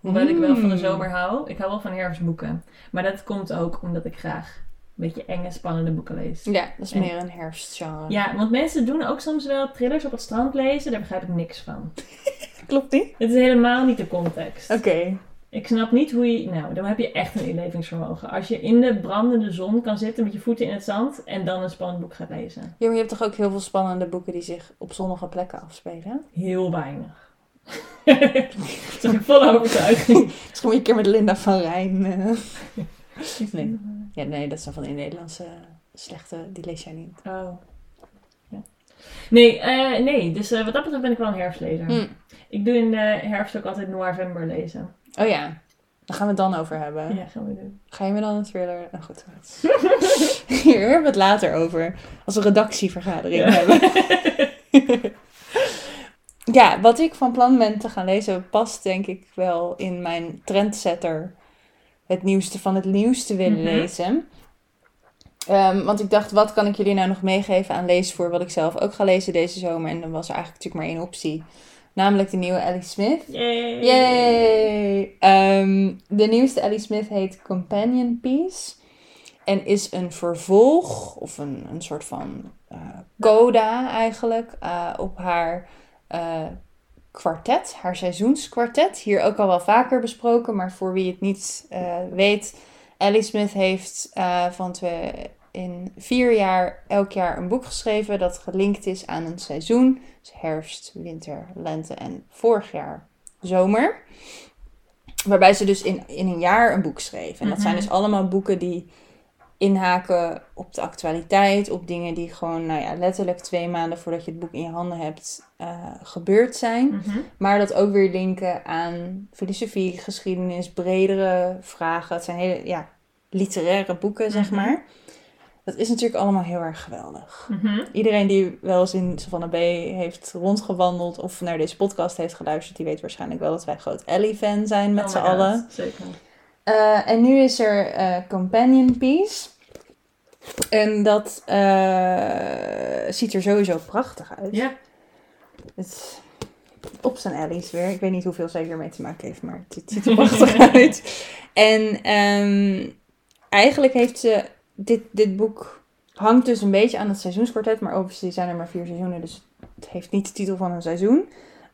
Hoewel ik wel van de Mm. zomer hou. Ik hou wel van herfstboeken. Maar dat komt ook omdat ik graag een beetje enge, spannende boeken lees. Ja, dat is En- meer een herfstgenre. Ja, want mensen doen ook soms wel thrillers op het strand lezen. Daar begrijp ik niks van. (laughs) Klopt die? Het is helemaal niet de context. Oké. Ik snap niet hoe je... Nou, dan heb je echt een inlevingsvermogen. Als je in de brandende zon kan zitten met je voeten in het zand... en dan een spannend boek gaat lezen. Ja, maar je hebt toch ook heel veel spannende boeken die zich op zonnige plekken afspelen? Heel weinig. (laughs) zeg ik vol overtuiging. (laughs) Misschien moet je een keer met Linda van Rijn. eh. Nee. Ja, nee, dat zijn van die Nederlandse slechte, die lees jij niet. Oh. Nee, eh, nee, dus eh, wat dat betreft ben ik wel een herfstlezer. Hm. Ik doe in de herfst ook altijd November lezen. Oh ja, daar gaan we het dan over hebben. Ja, gaan we doen. Ga je me dan een thriller? Nou goed. (laughs) Hier hebben we het later over. Als we een redactievergadering Ja. hebben. (laughs) ja, wat ik van plan ben te gaan lezen past denk ik wel in mijn trendsetter. Het nieuwste van het nieuwste willen Mhm. lezen. Ehm, want ik dacht, wat kan ik jullie nou nog meegeven aan leesvoer wat ik zelf ook ga lezen deze zomer? En dan was er eigenlijk natuurlijk maar één optie. Namelijk de nieuwe Ellie Smith. Yay! Yay! Ehm, de nieuwste Ellie Smith heet Companion Piece. En is een vervolg, of een, een soort van eh, coda eigenlijk, eh, op haar eh, kwartet, haar seizoenskwartet. Hier ook al wel vaker besproken, maar voor wie het niet weet. Ellie Smith heeft eh, van twee, in vier jaar elk jaar een boek geschreven dat gelinkt is aan een seizoen. Dus herfst, winter, lente en vorig jaar zomer. Waarbij ze dus in, in een jaar een boek schreef. En dat zijn Mhm. dus allemaal boeken die inhaken op de actualiteit. Op dingen die gewoon, nou ja, letterlijk twee maanden voordat je het boek in je handen hebt eh, gebeurd zijn. Mhm. Maar dat ook weer linken aan filosofie, geschiedenis, bredere vragen. Het zijn hele, ja, literaire boeken, zeg Mhm. maar. Dat is natuurlijk allemaal heel erg geweldig. Mhm. Iedereen die wel eens in Savannah Bay heeft rondgewandeld of naar deze podcast heeft geluisterd, die weet waarschijnlijk wel dat wij groot Ellie-fan zijn met Oh z'n allen. Zeker. Eh, en nu is er eh, Companion Piece. En dat eh, ziet er sowieso prachtig uit. Ja. Het, op zijn Alice weer. Ik weet niet hoeveel zij hiermee te maken heeft, maar het, ziet er prachtig (laughs) uit. En ehm, eigenlijk heeft ze dit, dit boek hangt dus een beetje aan het seizoenskwartet, maar overigens zijn er maar vier seizoenen, dus het heeft niet de titel van een seizoen.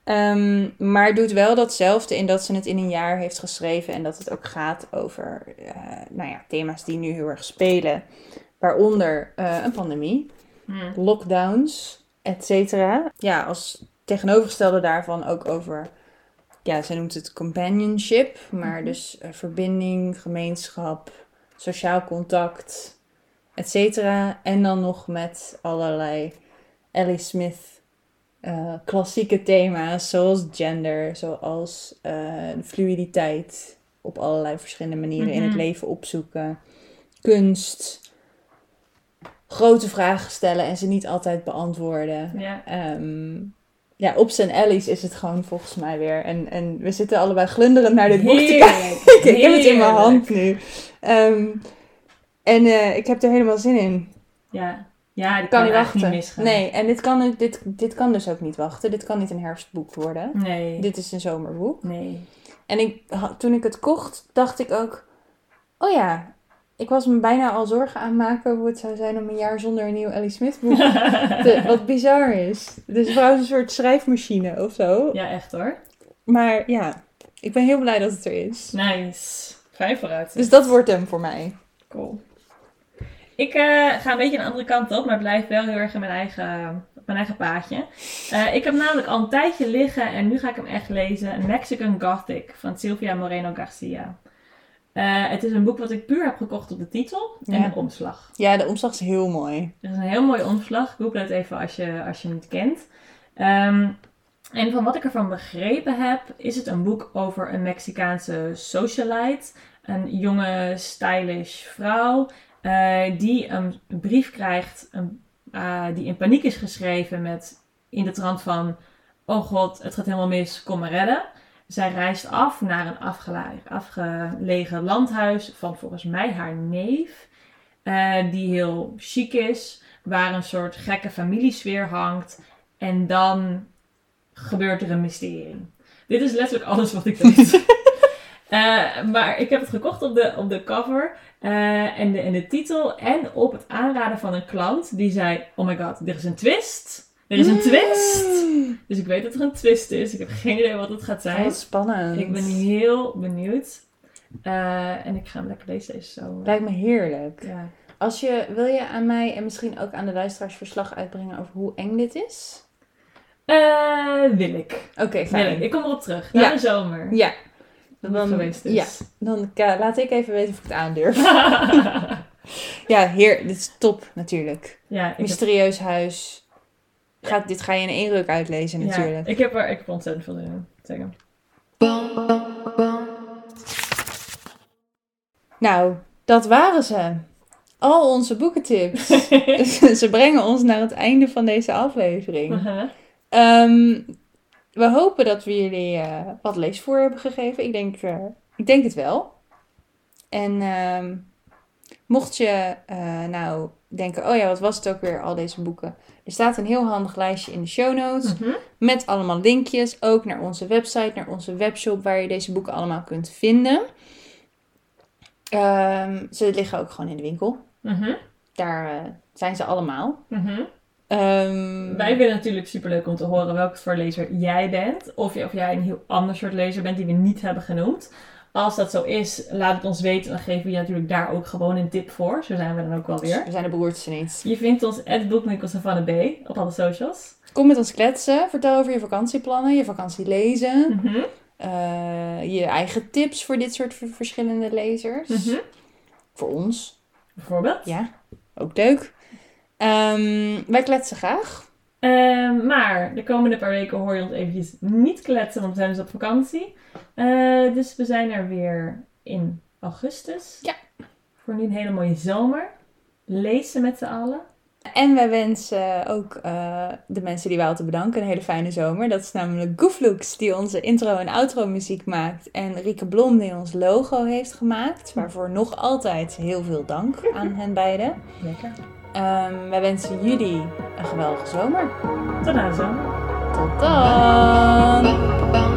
Um, maar doet wel datzelfde in dat ze het in een jaar heeft geschreven en dat het ook gaat over uh, nou ja, thema's die nu heel erg spelen. Waaronder uh, een pandemie, Hmm. lockdowns, et cetera. Ja, als tegenovergestelde daarvan ook over, ja, zij noemt het companionship, maar Mhm. dus uh, verbinding, gemeenschap, sociaal contact, et cetera. En dan nog met allerlei Ellie Smith uh, klassieke thema's, zoals gender, zoals uh, fluiditeit op allerlei verschillende manieren in het Mhm. leven opzoeken, kunst, grote vragen stellen en ze niet altijd beantwoorden. Ja. Ehm, ja, op zijn Ellie's is het gewoon volgens mij weer. En, en we zitten allebei glunderend naar dit boek te kijken. (laughs) Ik heb het in mijn hand nu. Ehm, en eh, ik heb er helemaal zin in. Ja. Ja, die Kan kan, niet wachten. niet misgaan. Nee, en dit kan, dit, dit kan dus ook niet wachten. Dit kan niet een herfstboek worden. Nee. Dit is een zomerboek. Nee. En ik, toen ik het kocht, dacht ik ook... Oh ja, ik was me bijna al zorgen aan het maken hoe het zou zijn om een jaar zonder een nieuw Ellie Smith boek. (laughs) te- wat bizar is. Dus vrouw is een soort schrijfmachine of zo. ja, echt hoor. Maar ja, ik ben heel blij dat het er is. Nice. Vijf vooruit. Dus dat wordt hem voor mij. Cool. Ik eh, ga een beetje een andere kant op, maar blijf wel heel erg in mijn eigen, mijn eigen paadje. Eh, ik heb namelijk al een tijdje liggen en nu ga ik hem echt lezen. Mexican Gothic van Silvia Moreno Garcia. Eh, het is een boek wat ik puur heb gekocht op de titel en Ja. de omslag. Ja, de omslag is heel mooi. Het is een heel mooi omslag. Google het even als je, als je hem niet kent. Ehm, en van wat ik ervan begrepen heb, is het een boek over een Mexicaanse socialite. Een jonge, stylish vrouw eh, die een brief krijgt een, eh, die in paniek is geschreven met in de trant van... Oh god, het gaat helemaal mis, kom me redden. Zij reist af naar een afgela- afgelegen landhuis van volgens mij haar neef. eh, die heel chic is, waar een soort gekke familiesfeer hangt. En dan gebeurt er een mysterie. Dit is letterlijk alles wat ik weet. (laughs) Eh, maar ik heb het gekocht op de, op de cover eh, en, de, en de titel. En op het aanraden van een klant die zei: Oh my god, er is een twist. Er is een twist. Mm. Dus ik weet dat er een twist is. Ik heb geen idee wat het gaat zijn. Wat spannend. Ik ben heel benieuwd. Eh, en ik ga hem lekker lezen deze zomer. Lijkt me heerlijk. Ja. Als je, wil je aan mij en misschien ook aan de luisteraars verslag uitbrengen over hoe eng dit is? Wil ik. Oké, fijn. Ik kom erop terug. Na Ja. de zomer. Ja, dan- geweest is. ja. dan laat ik even weten of ik het aandurf. (laughs) ja, heer, dit is top natuurlijk. ja, heb, Mysterieus huis. Gaat, dit ga je in één ruk uitlezen ja, natuurlijk. ik heb er ik heb er ontzettend veel in. Zeggen. Nou, dat waren ze. Al onze boekentips. (laughs) (laughs) ze brengen ons naar het einde van deze aflevering. We hopen dat we jullie eh, wat leesvoer hebben gegeven. Ik denk, eh, ik denk het wel. En ehm, mocht je eh, nou denken, oh ja, wat was het ook weer, al deze boeken. Er staat een heel handig lijstje in de show notes. Mhm. Met allemaal linkjes, ook naar onze website, naar onze webshop, waar je deze boeken allemaal kunt vinden. Ehm, ze liggen ook gewoon in de winkel. Mhm. Daar zijn ze allemaal. Mhm. Ehm, Wij vinden het natuurlijk superleuk om te horen welke voor lezer jij bent. Of, je, of jij een heel ander soort lezer bent die we niet hebben genoemd. Als dat zo is, laat het ons weten. Dan geven we je natuurlijk daar ook gewoon een tip voor. Zo zijn we dan ook wel weer. We zijn de broertjes niet. Je vindt ons at Boekwinkels Savannah B op alle socials. Kom met ons kletsen. Vertel over je vakantieplannen, je vakantie lezen. Mhm. eh, je eigen tips voor dit soort verschillende lezers. Mhm. Voor ons. Bijvoorbeeld. Ja, ook leuk. Ehm, wij kletsen graag. Ehm, maar de komende paar weken hoor je ons eventjes niet kletsen, want we zijn dus op vakantie. Eh, dus we zijn er weer in augustus. Ja. Voor nu een hele mooie zomer. Lezen met z'n allen. En wij wensen ook eh, de mensen die wij te bedanken een hele fijne zomer. Dat is namelijk Gooflooks, die onze intro- en outro-muziek maakt. En Rieke Blom, die ons logo heeft gemaakt. Waarvoor nog altijd heel veel dank aan hen beiden. Lekker. Ehm, wij wensen jullie een geweldige zomer. Tot dan. Tot dan.